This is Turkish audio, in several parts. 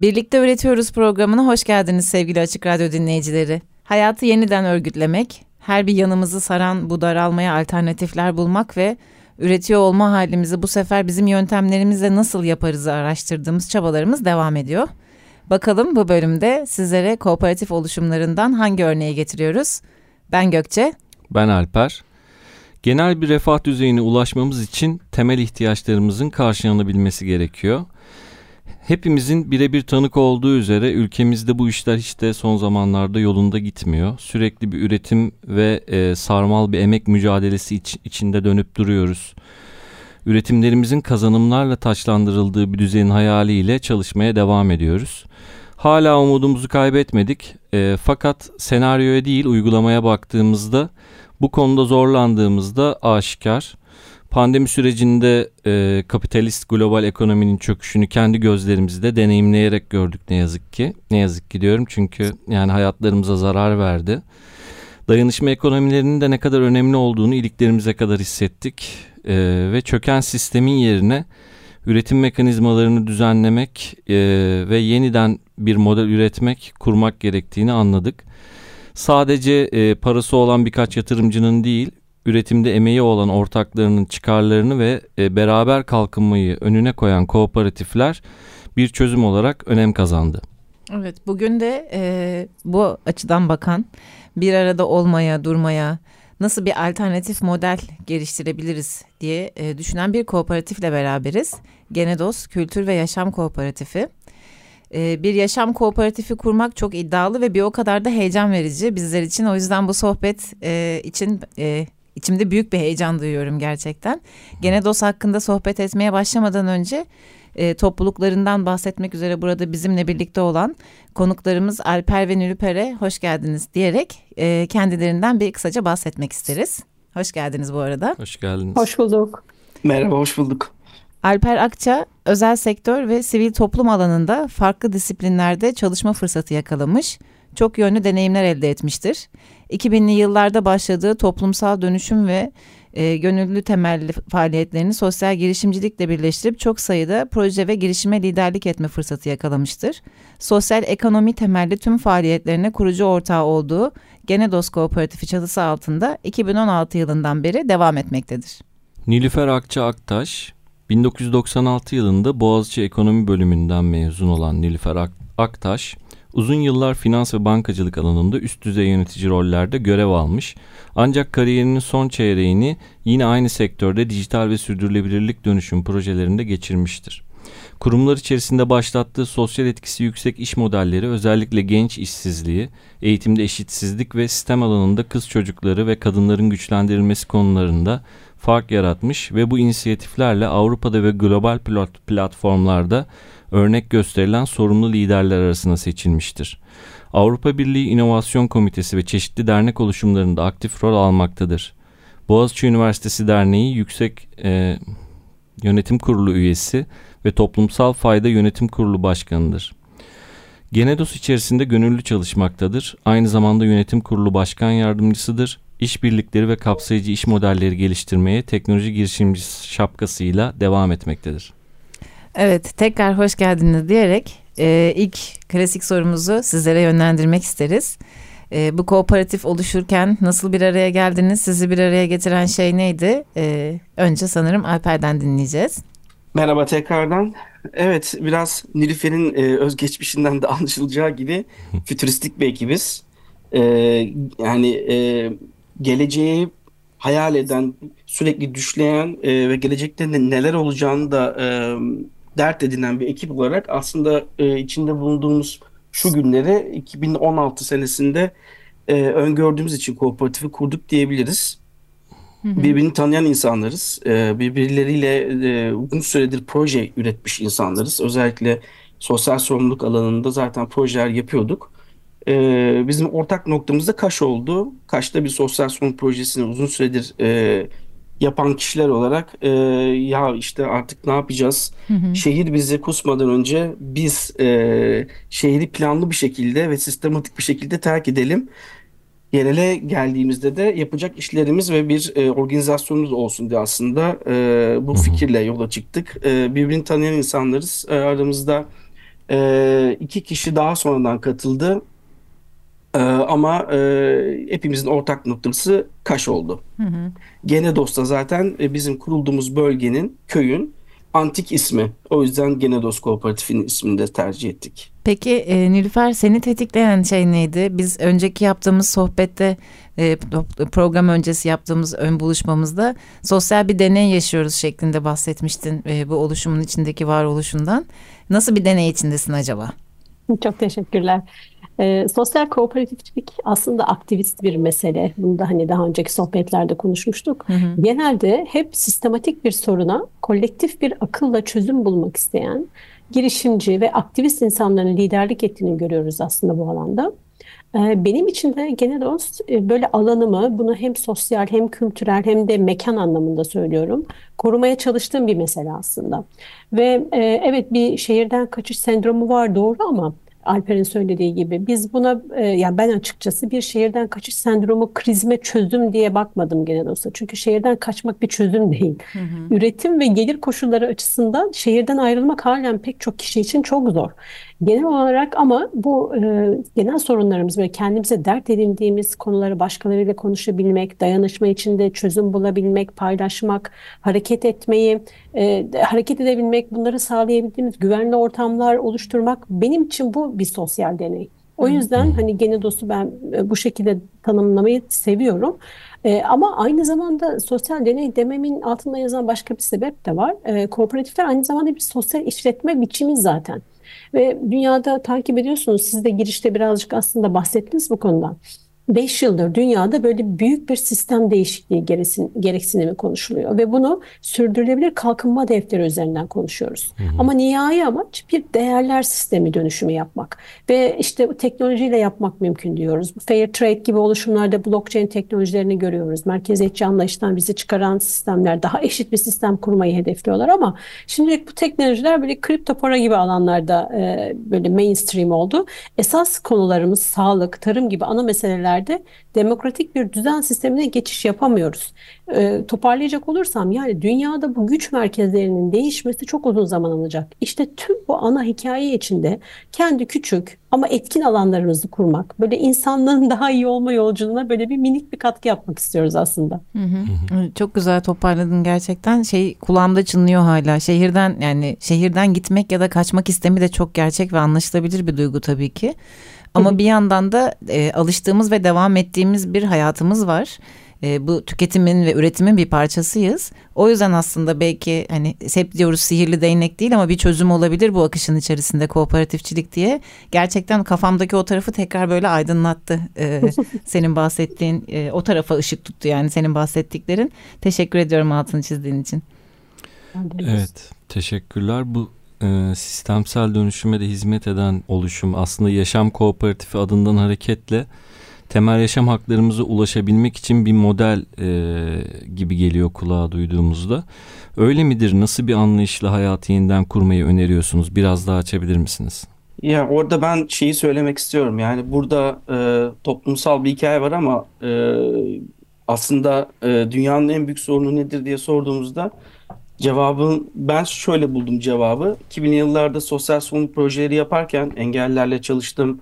Birlikte Üretiyoruz programına hoş geldiniz sevgili Açık Radyo dinleyicileri. Hayatı yeniden örgütlemek, her bir yanımızı saran bu daralmaya alternatifler bulmak ve üretiyor olma halimizi bu sefer bizim yöntemlerimizle nasıl yaparızı araştırdığımız çabalarımız devam ediyor. Bakalım bu bölümde sizlere kooperatif oluşumlarından hangi örneği getiriyoruz? Ben Gökçe. Ben Alper. Genel bir refah düzeyine ulaşmamız için temel ihtiyaçlarımızın karşılanabilmesi gerekiyor. Hepimizin birebir tanık olduğu üzere ülkemizde bu işler hiç de son zamanlarda yolunda gitmiyor. Sürekli bir üretim ve e, sarmal bir emek mücadelesi iç, içinde dönüp duruyoruz. Üretimlerimizin kazanımlarla taçlandırıldığı bir düzenin hayaliyle çalışmaya devam ediyoruz. Hala umudumuzu kaybetmedik E, fakat senaryoya değil uygulamaya baktığımızda bu konuda zorlandığımızda aşikar. Pandemi sürecinde e, kapitalist global ekonominin çöküşünü kendi gözlerimizde deneyimleyerek gördük ne yazık ki. Ne yazık ki diyorum çünkü yani hayatlarımıza zarar verdi. Dayanışma ekonomilerinin de ne kadar önemli olduğunu iliklerimize kadar hissettik. E, ve çöken sistemin yerine üretim mekanizmalarını düzenlemek e, ve yeniden bir model üretmek, kurmak gerektiğini anladık. Sadece e, parası olan birkaç yatırımcının değil, üretimde emeği olan ortaklarının çıkarlarını ve e, beraber kalkınmayı önüne koyan kooperatifler bir çözüm olarak önem kazandı. Evet bugün de e, bu açıdan bakan bir arada olmaya, durmaya, nasıl bir alternatif model geliştirebiliriz diye e, düşünen bir kooperatifle beraberiz. Genedos Kültür ve Yaşam Kooperatifi. E, bir yaşam kooperatifi kurmak çok iddialı ve bir o kadar da heyecan verici bizler için. O yüzden bu sohbet e, için e, içimde büyük bir heyecan duyuyorum gerçekten. Genedos hakkında sohbet etmeye başlamadan önce e, topluluklarından bahsetmek üzere burada bizimle birlikte olan konuklarımız Alper ve Nülüper'e hoş geldiniz diyerek e, kendilerinden bir kısaca bahsetmek isteriz. Hoş geldiniz bu arada. Hoş geldiniz. Hoş bulduk. Merhaba, hoş bulduk. Alper Akça özel sektör ve sivil toplum alanında farklı disiplinlerde çalışma fırsatı yakalamış, çok yönlü deneyimler elde etmiştir. 2000'li yıllarda başladığı toplumsal dönüşüm ve e, gönüllü temelli faaliyetlerini sosyal girişimcilikle birleştirip çok sayıda proje ve girişime liderlik etme fırsatı yakalamıştır. Sosyal ekonomi temelli tüm faaliyetlerine kurucu ortağı olduğu Genedos Kooperatifi çatısı altında 2016 yılından beri devam etmektedir. Nilüfer Akça Aktaş 1996 yılında Boğaziçi Ekonomi Bölümünden mezun olan Nilüfer Ak- Aktaş uzun yıllar finans ve bankacılık alanında üst düzey yönetici rollerde görev almış. Ancak kariyerinin son çeyreğini yine aynı sektörde dijital ve sürdürülebilirlik dönüşüm projelerinde geçirmiştir. Kurumlar içerisinde başlattığı sosyal etkisi yüksek iş modelleri özellikle genç işsizliği, eğitimde eşitsizlik ve sistem alanında kız çocukları ve kadınların güçlendirilmesi konularında fark yaratmış ve bu inisiyatiflerle Avrupa'da ve global plat- platformlarda örnek gösterilen sorumlu liderler arasına seçilmiştir. Avrupa Birliği İnovasyon Komitesi ve çeşitli dernek oluşumlarında aktif rol almaktadır. Boğaziçi Üniversitesi Derneği Yüksek e, Yönetim Kurulu üyesi ve Toplumsal Fayda Yönetim Kurulu Başkanıdır. Genedos içerisinde gönüllü çalışmaktadır. Aynı zamanda yönetim kurulu başkan yardımcısıdır. İşbirlikleri ve kapsayıcı iş modelleri geliştirmeye teknoloji girişimcisi şapkasıyla devam etmektedir. Evet, tekrar hoş geldiniz diyerek e, ilk klasik sorumuzu sizlere yönlendirmek isteriz. E, bu kooperatif oluşurken nasıl bir araya geldiniz? Sizi bir araya getiren şey neydi? E, önce sanırım Alper'den dinleyeceğiz. Merhaba tekrardan. Evet, biraz Nilüfer'in e, özgeçmişinden de anlaşılacağı gibi fütüristik bir ekibiz. E, yani e, geleceği hayal eden, sürekli düşleyen e, ve gelecekte ne- neler olacağını da e, dert edinen bir ekip olarak aslında e, içinde bulunduğumuz şu günleri 2016 senesinde e, öngördüğümüz için kooperatifi kurduk diyebiliriz. Birbirini tanıyan insanlarız. E, birbirleriyle e, uzun süredir proje üretmiş insanlarız. Özellikle sosyal sorumluluk alanında zaten projeler yapıyorduk. E, bizim ortak noktamız da Kaş oldu. Kaş'ta bir sosyal sorumluluk projesini uzun süredir e, yapan kişiler olarak e, ya işte artık ne yapacağız? Şehir bizi kusmadan önce biz e, şehri planlı bir şekilde ve sistematik bir şekilde terk edelim. Yerele geldiğimizde de yapacak işlerimiz ve bir e, organizasyonumuz olsun diye aslında e, bu fikirle yola çıktık. E, birbirini tanıyan insanlarız. E, aramızda e, iki kişi daha sonradan katıldı. E, ama e, hepimizin ortak noktası Kaş oldu. Genedos da zaten e, bizim kurulduğumuz bölgenin, köyün antik ismi. O yüzden Genedos Kooperatifi'nin ismini de tercih ettik. Peki e, Nilüfer seni tetikleyen şey neydi? Biz önceki yaptığımız sohbette e, program öncesi yaptığımız ön buluşmamızda sosyal bir deney yaşıyoruz şeklinde bahsetmiştin e, bu oluşumun içindeki varoluşundan. Nasıl bir deney içindesin acaba? Çok teşekkürler. Ee, sosyal kooperatifçilik aslında aktivist bir mesele. Bunu da hani daha önceki sohbetlerde konuşmuştuk. Hı hı. Genelde hep sistematik bir soruna kolektif bir akılla çözüm bulmak isteyen girişimci ve aktivist insanların liderlik ettiğini görüyoruz aslında bu alanda. Ee, Benim için de Genedos e, böyle alanımı bunu hem sosyal hem kültürel hem de mekan anlamında söylüyorum. Korumaya çalıştığım bir mesele aslında. Ve e, evet bir şehirden kaçış sendromu var doğru ama Alper'in söylediği gibi biz buna e, yani ben açıkçası bir şehirden kaçış sendromu krizme çözüm diye bakmadım Genedos'a. Çünkü şehirden kaçmak bir çözüm değil. Üretim ve gelir koşulları açısından şehirden ayrılmak halen pek çok kişi için çok zor. Genel olarak ama bu e, genel sorunlarımız ve kendimize dert edindiğimiz konuları başkalarıyla konuşabilmek, dayanışma içinde çözüm bulabilmek, paylaşmak, hareket etmeyi, e, hareket edebilmek, bunları sağlayabildiğimiz güvenli ortamlar oluşturmak benim için bu bir sosyal deney. O yüzden hani Genedos'u ben e, bu şekilde tanımlamayı seviyorum. E, ama aynı zamanda sosyal deney dememin altında yazan başka bir sebep de var. E, kooperatifler aynı zamanda bir sosyal işletme biçimi zaten. Ve dünyada takip ediyorsunuz, siz de girişte birazcık aslında bahsettiniz bu konudan. 5 yıldır dünyada böyle büyük bir sistem değişikliği geresin, gereksinimi konuşuluyor ve bunu sürdürülebilir kalkınma defteri üzerinden konuşuyoruz. Ama nihai amaç bir değerler sistemi dönüşümü yapmak ve işte teknolojiyle yapmak mümkün diyoruz. Fair trade gibi oluşumlarda blockchain teknolojilerini görüyoruz. Merkeziyetçi anlayıştan bizi çıkaran sistemler daha eşit bir sistem kurmayı hedefliyorlar ama şimdilik bu teknolojiler böyle kripto para gibi alanlarda e, böyle mainstream oldu. Esas konularımız sağlık, tarım gibi ana meseleler ülkelerde demokratik bir düzen sistemine geçiş yapamıyoruz. E, toparlayacak olursam yani dünyada bu güç merkezlerinin değişmesi çok uzun zaman alacak. İşte tüm bu ana hikaye içinde kendi küçük ama etkin alanlarımızı kurmak, böyle insanlığın daha iyi olma yolculuğuna böyle bir minik bir katkı yapmak istiyoruz aslında. Hı hı. Çok güzel toparladın gerçekten. Şey kulağımda çınlıyor hala. Şehirden yani şehirden gitmek ya da kaçmak istemi de çok gerçek ve anlaşılabilir bir duygu tabii ki. Ama bir yandan da e, alıştığımız ve devam ettiğimiz bir hayatımız var. E, bu tüketimin ve üretimin bir parçasıyız. O yüzden aslında belki hani hep diyoruz sihirli değnek değil ama bir çözüm olabilir bu akışın içerisinde kooperatifçilik diye. Gerçekten kafamdaki o tarafı tekrar böyle aydınlattı. E, senin bahsettiğin e, o tarafa ışık tuttu yani senin bahsettiklerin. Teşekkür ediyorum altını çizdiğin için. Evet teşekkürler. Bu e, sistemsel dönüşüme de hizmet eden oluşum aslında yaşam kooperatifi adından hareketle temel yaşam haklarımıza ulaşabilmek için bir model e, gibi geliyor kulağa duyduğumuzda. Öyle midir? Nasıl bir anlayışla hayatı yeniden kurmayı öneriyorsunuz? Biraz daha açabilir misiniz? Ya orada ben şeyi söylemek istiyorum. Yani burada e, toplumsal bir hikaye var ama e, aslında e, dünyanın en büyük sorunu nedir diye sorduğumuzda cevabın ben şöyle buldum cevabı. 2000'li yıllarda sosyal sorumluluk projeleri yaparken engellerle çalıştım.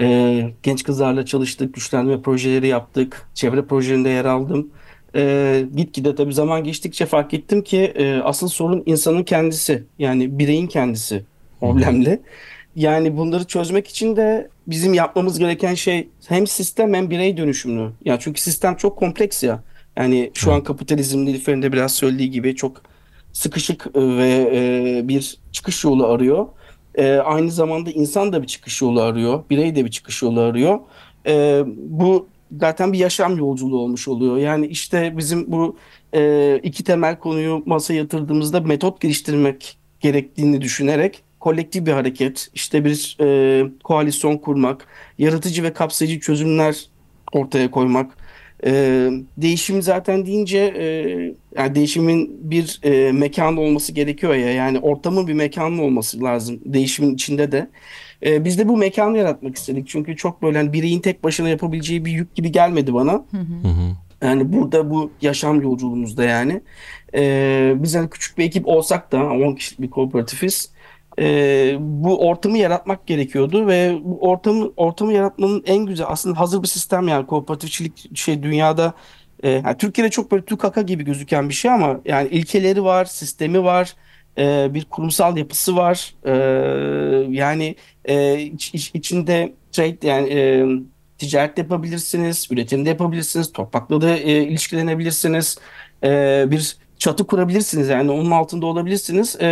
E, genç kızlarla çalıştık, güçlendirme projeleri yaptık. Çevre projelerinde yer aldım. E, gitgide tabii zaman geçtikçe fark ettim ki e, asıl sorun insanın kendisi. Yani bireyin kendisi problemli. Yani bunları çözmek için de bizim yapmamız gereken şey hem sistem hem birey dönüşümlü. Yani çünkü sistem çok kompleks ya. Yani şu an kapitalizm Nilüfer'in de biraz söylediği gibi çok sıkışık ve e, bir çıkış yolu arıyor. E, aynı zamanda insan da bir çıkış yolu arıyor. Birey de bir çıkış yolu arıyor. E, bu zaten bir yaşam yolculuğu olmuş oluyor. Yani işte bizim bu e, iki temel konuyu masaya yatırdığımızda metot geliştirmek gerektiğini düşünerek kolektif bir hareket, işte bir e, koalisyon kurmak, yaratıcı ve kapsayıcı çözümler ortaya koymak. E, değişim zaten deyince e, yani değişimin bir e, mekanı olması gerekiyor ya yani ortamın bir mekanı olması lazım değişimin içinde de. E, biz de bu mekanı yaratmak istedik çünkü çok böyle hani bireyin tek başına yapabileceği bir yük gibi gelmedi bana. Hı hı. Yani burada bu yaşam yolculuğumuzda yani. Ee, biz hani küçük bir ekip olsak da 10 kişilik bir kooperatifiz. Ee, bu ortamı yaratmak gerekiyordu ve bu ortamı ortamı yaratmanın en güzel aslında hazır bir sistem yani kooperatifçilik şey dünyada e, yani Türkiye'de çok böyle tükaka gibi gözüken bir şey ama yani ilkeleri var, sistemi var, e, bir kurumsal yapısı var. E, yani e, iç- iç- içinde trade yani e, ticaret yapabilirsiniz, üretim de yapabilirsiniz, toprakla da e, ilişkilenebilirsiniz, e, bir çatı kurabilirsiniz yani onun altında olabilirsiniz. E,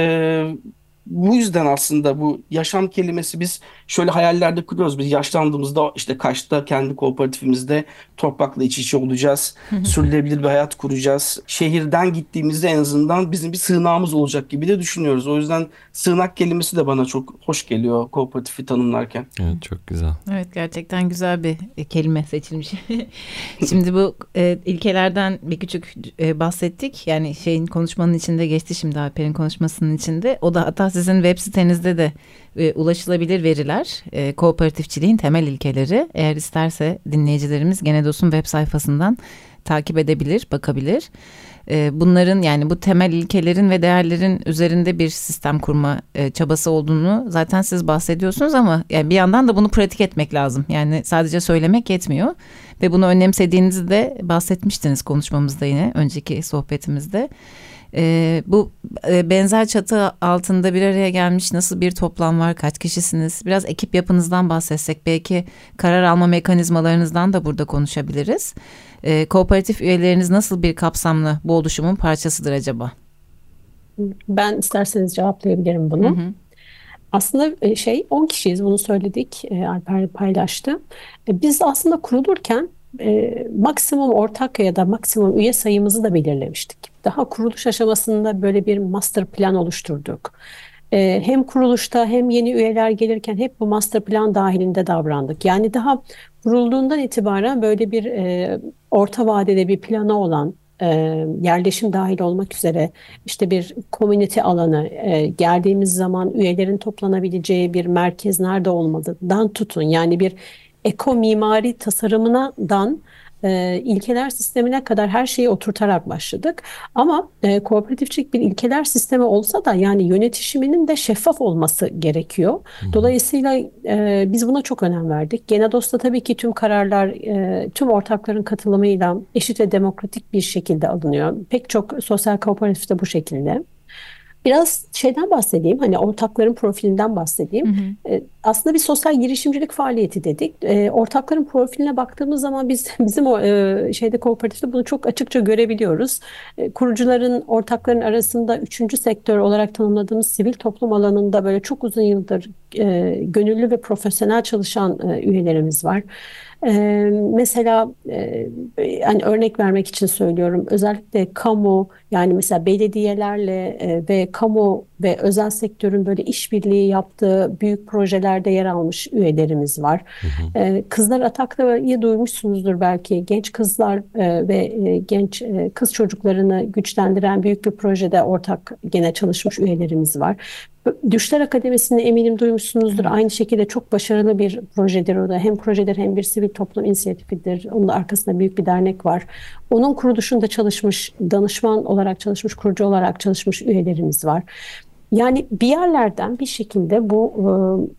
bu yüzden aslında bu yaşam kelimesi biz şöyle hayallerde kuruyoruz. Biz yaşlandığımızda işte Kaş'ta kendi kooperatifimizde toprakla iç içe olacağız. Sürdürülebilir bir hayat kuracağız. Şehirden gittiğimizde en azından bizim bir sığınağımız olacak gibi de düşünüyoruz. O yüzden sığınak kelimesi de bana çok hoş geliyor kooperatifi tanımlarken. Evet çok güzel. Evet gerçekten güzel bir e, kelime seçilmiş. şimdi bu e, ilkelerden bir küçük e, bahsettik. Yani şeyin konuşmanın içinde geçti şimdi Alper'in konuşmasının içinde. O da hatta sizin web sitenizde de e, ulaşılabilir veriler. E, kooperatifçiliğin temel ilkeleri. Eğer isterse dinleyicilerimiz Genedos'un web sayfasından takip edebilir, bakabilir. E, bunların yani bu temel ilkelerin ve değerlerin üzerinde bir sistem kurma e, çabası olduğunu zaten siz bahsediyorsunuz ama yani bir yandan da bunu pratik etmek lazım. Yani sadece söylemek yetmiyor ve bunu önemsediğinizi de bahsetmiştiniz konuşmamızda yine önceki sohbetimizde. E, bu e, benzer çatı altında bir araya gelmiş nasıl bir toplam var, kaç kişisiniz? Biraz ekip yapınızdan bahsetsek belki karar alma mekanizmalarınızdan da burada konuşabiliriz. E, kooperatif üyeleriniz nasıl bir kapsamlı bu oluşumun parçasıdır acaba? Ben isterseniz cevaplayabilirim bunu. Hı hı. Aslında e, şey 10 kişiyiz bunu söyledik e, Alper paylaştı. E, Biz aslında kurulurken e, maksimum ortak ya da maksimum üye sayımızı da belirlemiştik. Daha kuruluş aşamasında böyle bir master plan oluşturduk. E, Hem kuruluşta hem yeni üyeler gelirken hep bu master plan dahilinde davrandık. Yani daha kurulduğundan itibaren böyle bir e, orta vadede bir planı olan e, yerleşim dahil olmak üzere işte bir community alanı e, geldiğimiz zaman üyelerin toplanabileceği bir merkez nerede olmalıdan tutun yani bir eko mimari tasarımından e, ilkeler sistemine kadar her şeyi oturtarak başladık. Ama e, kooperatifçilik bir ilkeler sistemi olsa da yani yönetişiminin de şeffaf olması gerekiyor. Dolayısıyla e, biz buna çok önem verdik. Genados'ta tabii ki tüm kararlar e, tüm ortakların katılımıyla eşit ve demokratik bir şekilde alınıyor. Pek çok sosyal kooperatifte bu şekilde. Biraz şeyden bahsedeyim, hani ortakların profilinden bahsedeyim. E, aslında bir sosyal girişimcilik faaliyeti dedik. E, ortakların profiline baktığımız zaman biz bizim o e, şeyde kooperatifte bunu çok açıkça görebiliyoruz. E, kurucuların, ortakların arasında üçüncü sektör olarak tanımladığımız sivil toplum alanında böyle çok uzun yıldır e, gönüllü ve profesyonel çalışan e, üyelerimiz var. E, mesela e, yani örnek vermek için söylüyorum. Özellikle kamu yani mesela belediyelerle e, ve kamu ve özel sektörün böyle işbirliği yaptığı büyük projelerde yer almış üyelerimiz var. E, Kızlar Atak'ta'yı duymuşsunuzdur belki genç kızlar e, ve e, genç e, kız çocuklarını güçlendiren büyük bir projede ortak gene çalışmış üyelerimiz var. Düşler Akademisi'ni eminim duymuşsunuzdur. Aynı şekilde çok başarılı bir projedir o da. Hem projedir hem bir sivil toplum inisiyatifidir. Onun da arkasında büyük bir dernek var. Onun kuruluşunda çalışmış, danışman olarak çalışmış, kurucu olarak çalışmış üyelerimiz var. Yani bir yerlerden bir şekilde bu e,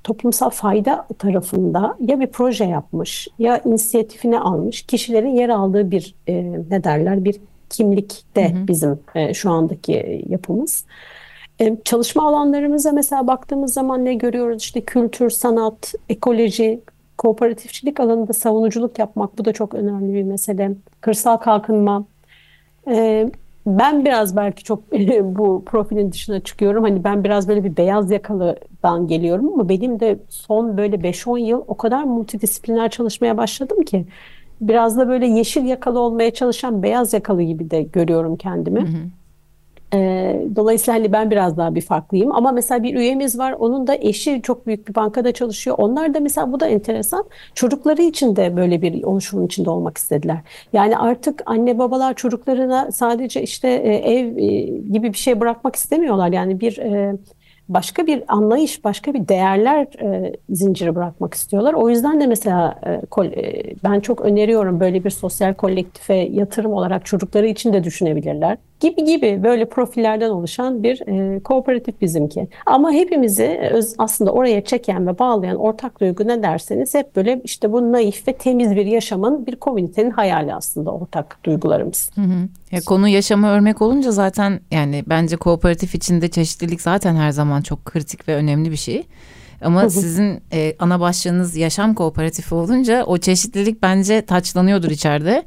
toplumsal fayda tarafında ya bir proje yapmış ya inisiyatifini almış kişilerin yer aldığı bir e, ne derler bir kimlikte bizim e, şu andaki yapımız. E, Çalışma alanlarımıza mesela baktığımız zaman ne görüyoruz? İşte kültür, sanat, ekoloji, kooperatifçilik alanında savunuculuk yapmak bu da çok önemli bir mesele. Kırsal kalkınma. E, ben biraz belki çok bu profilin dışına çıkıyorum. Hani ben biraz böyle bir beyaz yakalıdan geliyorum ama benim de son böyle 5-10 yıl o kadar multidisipliner çalışmaya başladım ki. biraz da böyle yeşil yakalı olmaya çalışan beyaz yakalı gibi de görüyorum kendimi. Hı hı. Dolayısıyla hani ben biraz daha bir farklıyım ama mesela bir üyemiz var onun da eşi çok büyük bir bankada çalışıyor. Onlar da mesela bu da enteresan çocukları için de böyle bir oluşumun içinde olmak istediler. Yani artık anne babalar çocuklarına sadece işte ev gibi bir şey bırakmak istemiyorlar. Yani bir başka bir anlayış, başka bir değerler zinciri bırakmak istiyorlar. O yüzden de mesela ben çok öneriyorum böyle bir sosyal kolektife yatırım olarak çocukları için de düşünebilirler. Gibi gibi böyle profillerden oluşan bir e, kooperatif bizimki. Ama hepimizi öz, aslında oraya çeken ve bağlayan ortak duygu ne derseniz hep böyle işte bu naif ve temiz bir yaşamın bir komünitenin hayali aslında ortak duygularımız. Hı hı. Ya konu yaşamı örmek olunca zaten yani bence kooperatif içinde çeşitlilik zaten her zaman çok kritik ve önemli bir şey. Ama sizin e, ana başlığınız yaşam kooperatifi olunca o çeşitlilik bence taçlanıyordur içeride.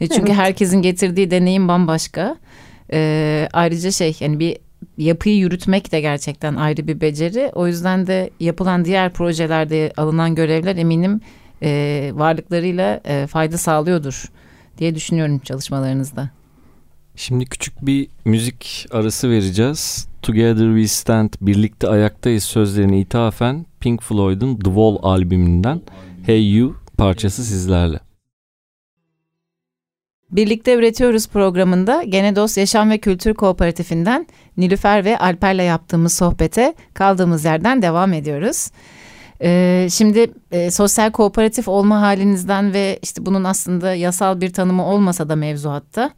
E, çünkü evet. herkesin getirdiği deneyim bambaşka. E, ayrıca şey yani bir yapıyı yürütmek de gerçekten ayrı bir beceri. O yüzden de yapılan diğer projelerde alınan görevler eminim e, varlıklarıyla e, fayda sağlıyordur diye düşünüyorum çalışmalarınızda. Şimdi küçük bir müzik arası vereceğiz. Together We Stand, Birlikte Ayaktayız sözlerine ithafen Pink Floyd'un The Wall albümünden Hey You parçası sizlerle. Birlikte Üretiyoruz programında Genedos Yaşam ve Kültür Kooperatifinden Nilüfer ve Alper'le yaptığımız sohbete kaldığımız yerden devam ediyoruz. Ee, şimdi e, sosyal kooperatif olma halinizden ve işte bunun aslında yasal bir tanımı olmasa da mevzuatta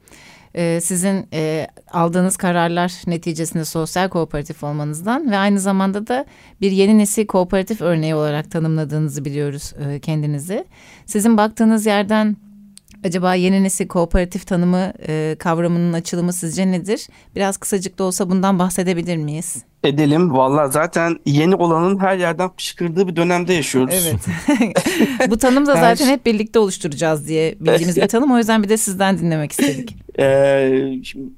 e, sizin e, aldığınız kararlar neticesinde sosyal kooperatif olmanızdan ve aynı zamanda da bir yeni nesil kooperatif örneği olarak tanımladığınızı biliyoruz e, kendinizi. Sizin baktığınız yerden acaba yeni nesil kooperatif tanımı e, kavramının açılımı sizce nedir? Biraz kısacık da olsa bundan bahsedebilir miyiz? Edelim. Valla zaten yeni olanın her yerden fışkırdığı bir dönemde yaşıyoruz. Evet. Bu tanım da zaten hep birlikte oluşturacağız diye bildiğimiz bir tanım. O yüzden bir de sizden dinlemek istedik. Ee,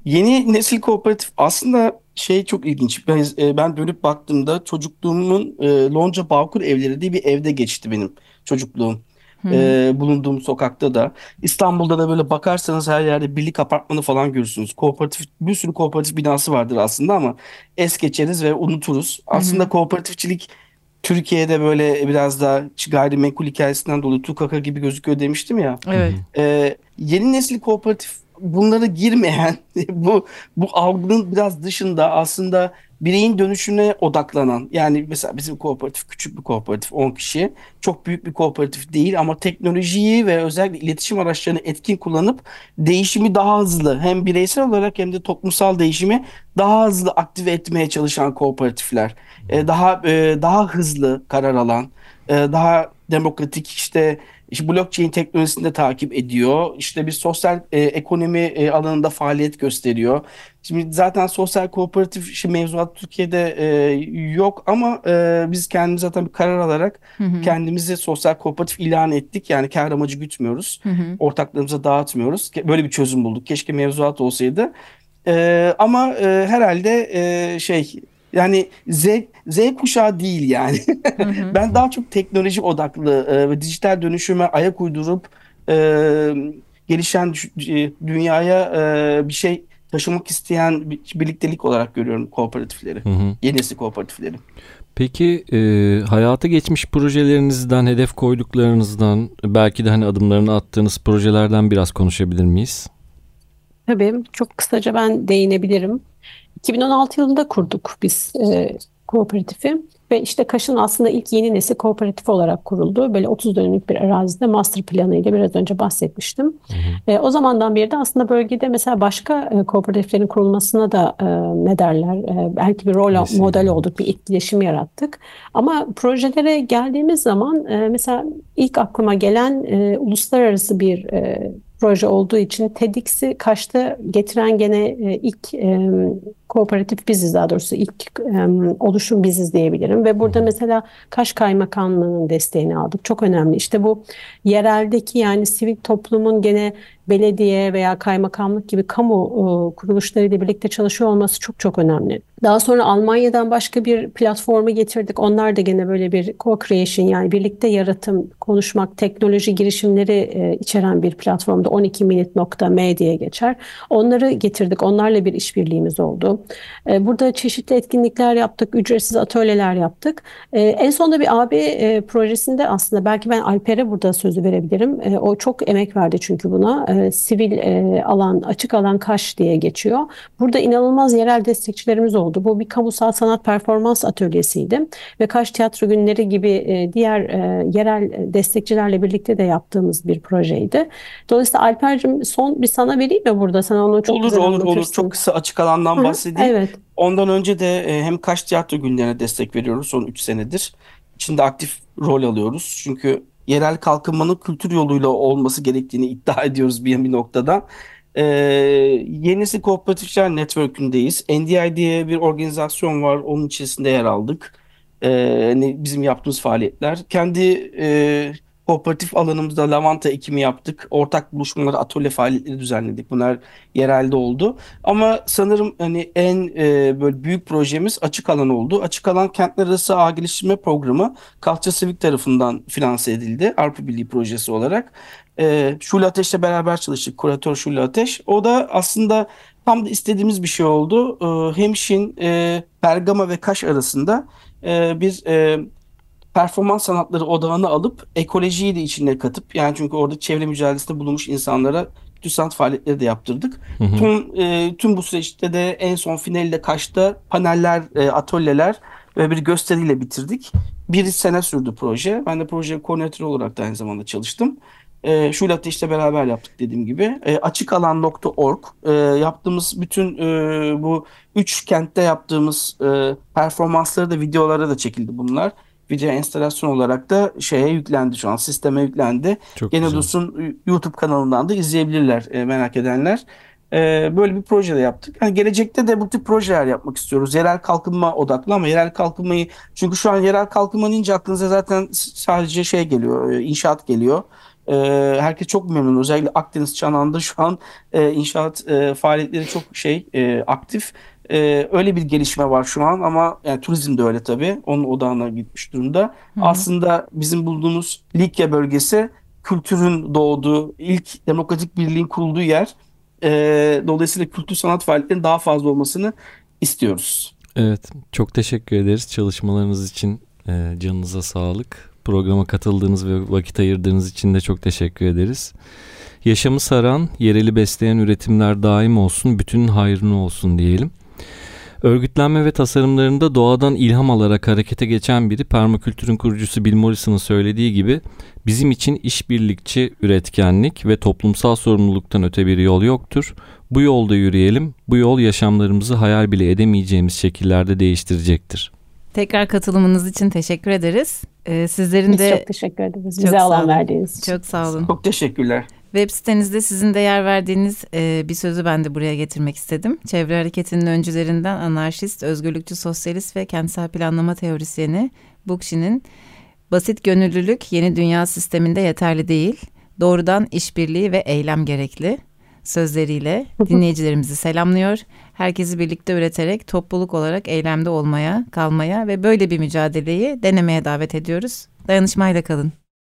yeni nesil kooperatif aslında şey çok ilginç. Ben, e, ben dönüp baktığımda çocukluğumun e, Lonca Bağkur evleri diye bir evde geçti benim çocukluğum e, bulunduğum sokakta da. İstanbul'da da böyle bakarsanız her yerde birlik apartmanı falan görürsünüz. Kooperatif bir sürü kooperatif binası vardır aslında ama es geçeriz ve unuturuz. Aslında Hı-hı. kooperatifçilik Türkiye'de böyle biraz daha gayrimenkul hikayesinden dolayı tukaka gibi gözüküyor demiştim ya. Evet. E, yeni nesil kooperatif bunlara girmeyen bu bu algının biraz dışında aslında bireyin dönüşüne odaklanan yani mesela bizim kooperatif küçük bir kooperatif 10 kişi çok büyük bir kooperatif değil ama teknolojiyi ve özellikle iletişim araçlarını etkin kullanıp değişimi daha hızlı hem bireysel olarak hem de toplumsal değişimi daha hızlı aktive etmeye çalışan kooperatifler. E, daha e, daha hızlı karar alan e, daha demokratik işte işte blockchain teknolojisini de takip ediyor. İşte bir sosyal e, ekonomi e, alanında faaliyet gösteriyor. Şimdi zaten sosyal kooperatif işi mevzuat Türkiye'de e, yok ama e, biz kendimiz zaten bir karar alarak hı hı. kendimizi sosyal kooperatif ilan ettik. Yani kar amacı gütmüyoruz. Hı hı. Ortaklarımıza dağıtmıyoruz. Böyle bir çözüm bulduk. Keşke mevzuat olsaydı. E, ama e, herhalde e, şey yani Z, Z kuşağı değil yani. Hı hı. ben daha çok teknoloji odaklı e, ve dijital dönüşüme ayak uydurup e, gelişen e, dünyaya e, bir şey taşımak isteyen bir birliktelik olarak görüyorum kooperatifleri. Hı hı. Yenisi kooperatifleri. Peki e, hayata geçmiş projelerinizden, hedef koyduklarınızdan, belki de hani adımlarını attığınız projelerden biraz konuşabilir miyiz? Tabii çok kısaca ben değinebilirim. 2016 yılında kurduk biz e, kooperatifi ve işte Kaş'ın aslında ilk yeni nesil kooperatif olarak kuruldu. Böyle 30 dönümlük bir arazide master planı ile biraz önce bahsetmiştim. Hı hı. E, o zamandan beri de aslında bölgede mesela başka e, kooperatiflerin kurulmasına da e, ne derler e, belki bir rol Kesinlikle. model olduk, bir etkileşim yarattık. Ama projelere geldiğimiz zaman e, mesela ilk aklıma gelen e, uluslararası bir e, proje olduğu için TEDx'i Kaş'ta getiren gene e, ilk e, kooperatif biziz daha doğrusu ilk e, oluşum biziz diyebilirim ve burada mesela Kaş Kaymakamlığı'nın desteğini aldık. Çok önemli. İşte bu yereldeki yani sivil toplumun gene belediye veya kaymakamlık gibi kamu e, kuruluşlarıyla birlikte çalışıyor olması çok çok önemli. Daha sonra Almanya'dan başka bir platformu getirdik. Onlar da gene böyle bir co-creation yani birlikte yaratım, konuşmak, teknoloji girişimleri e, içeren bir platformda 12minute.me diye geçer. Onları getirdik. Onlarla bir işbirliğimiz oldu. E, burada çeşitli etkinlikler yaptık, ücretsiz atölyeler yaptık. E, en sonunda bir AB e, projesinde aslında belki ben Alper'e burada sözü verebilirim. E, o çok emek verdi çünkü buna. E, sivil e, alan, açık alan Kaş diye geçiyor. Burada inanılmaz yerel destekçilerimiz oldu. Bu bir kamusal sanat performans atölyesiydi ve Kaş Tiyatro Günleri gibi e, diğer e, yerel destekçilerle birlikte de yaptığımız bir projeydi. Dolayısıyla Alper'cim son bir sana vereyim mi burada? Sen onu çok Olur olur olur. Çok kısa açık alandan Hı hı, bahsedeyim. Evet. Ondan önce de e, hem Kaş Tiyatro Günlerine destek veriyoruz son 3 senedir. İçinde aktif rol alıyoruz. Çünkü yerel kalkınmanın kültür yoluyla olması gerektiğini iddia ediyoruz bir, bir noktada. Ee, Yenisi Kooperatifler Network'ündeyiz. NDI diye bir organizasyon var. Onun içerisinde yer aldık. Ee, bizim yaptığımız faaliyetler. Kendi e, kooperatif alanımızda lavanta ekimi yaptık. Ortak buluşmalar, atölye faaliyetleri düzenledik. Bunlar yerelde oldu. Ama sanırım hani en e, böyle büyük projemiz açık alan oldu. Açık alan kentler arası ağ geliştirme programı Kalça Sivik tarafından finanse edildi. Avrupa Birliği projesi olarak. E, Şule Ateş'le beraber çalıştık. Kuratör Şule Ateş. O da aslında tam da istediğimiz bir şey oldu. E, Hemşin, e, Bergama ve Kaş arasında e, bir e, performans sanatları odağını alıp ekolojiyi de içine katıp yani çünkü orada çevre mücadelesinde bulunmuş insanlara kültür sanat faaliyetleri de yaptırdık. Hı hı. Tüm, e, tüm bu süreçte de en son finalde Kaş'ta paneller, e, atölyeler ve bir gösteriyle bitirdik. Bir sene sürdü proje. Ben de proje koordinatörü olarak da aynı zamanda çalıştım. E, Şule Ateş'le beraber yaptık dediğim gibi. E, açıkalan.org e, yaptığımız bütün e, bu üç kentte yaptığımız e, performansları da videolara da çekildi bunlar. Video enstalasyon olarak da şeye yüklendi şu an sisteme yüklendi. Güzel. Dost'un YouTube kanalından da izleyebilirler e, merak edenler. E, böyle bir proje de yaptık. Yani gelecekte de bu tip projeler yapmak istiyoruz. Yerel kalkınma odaklı ama yerel kalkınmayı çünkü şu an yerel kalkınma deyince aklınıza zaten sadece şey geliyor, e, inşaat geliyor. E, herkes çok memnun. Özellikle Akdeniz Çanağı'nda şu an e, inşaat e, faaliyetleri çok şey e, aktif. E, öyle bir gelişme var şu an ama yani turizm de öyle tabii. Onun odağına gitmiş durumda. Aslında bizim bulduğumuz Likya bölgesi kültürün doğduğu, ilk demokratik birliğin kurulduğu yer. E, dolayısıyla kültür sanat faaliyetlerinin daha fazla olmasını istiyoruz. Evet, çok teşekkür ederiz çalışmalarınız için. e, canınıza sağlık. Programa katıldığınız ve vakit ayırdığınız için de çok teşekkür ederiz. Yaşamı saran, yereli besleyen üretimler daim olsun, bütün hayrını olsun diyelim. Örgütlenme ve tasarımlarında doğadan ilham alarak harekete geçen biri permakültürün kurucusu Bill Morrison'ın söylediği gibi bizim için işbirlikçi üretkenlik ve toplumsal sorumluluktan öte bir yol yoktur. Bu yolda yürüyelim. Bu yol yaşamlarımızı hayal bile edemeyeceğimiz şekillerde değiştirecektir. Tekrar katılımınız için teşekkür ederiz. Ee, sizlerin Biz de çok teşekkür ederiz. Bize alan verdiğiniz için. çok sağ olun. Çok teşekkürler. Web sitenizde sizin de yer verdiğiniz e, bir sözü ben de buraya getirmek istedim. Çevre hareketinin öncülerinden anarşist, özgürlükçü, sosyalist ve kentsel planlama teorisyeni Bookchin'in basit gönüllülük yeni dünya sisteminde yeterli değil. Doğrudan işbirliği ve eylem gerekli sözleriyle dinleyicilerimizi selamlıyor. Herkesi birlikte üreterek topluluk olarak eylemde olmaya, kalmaya ve böyle bir mücadeleyi denemeye davet ediyoruz. Dayanışmayla kalın.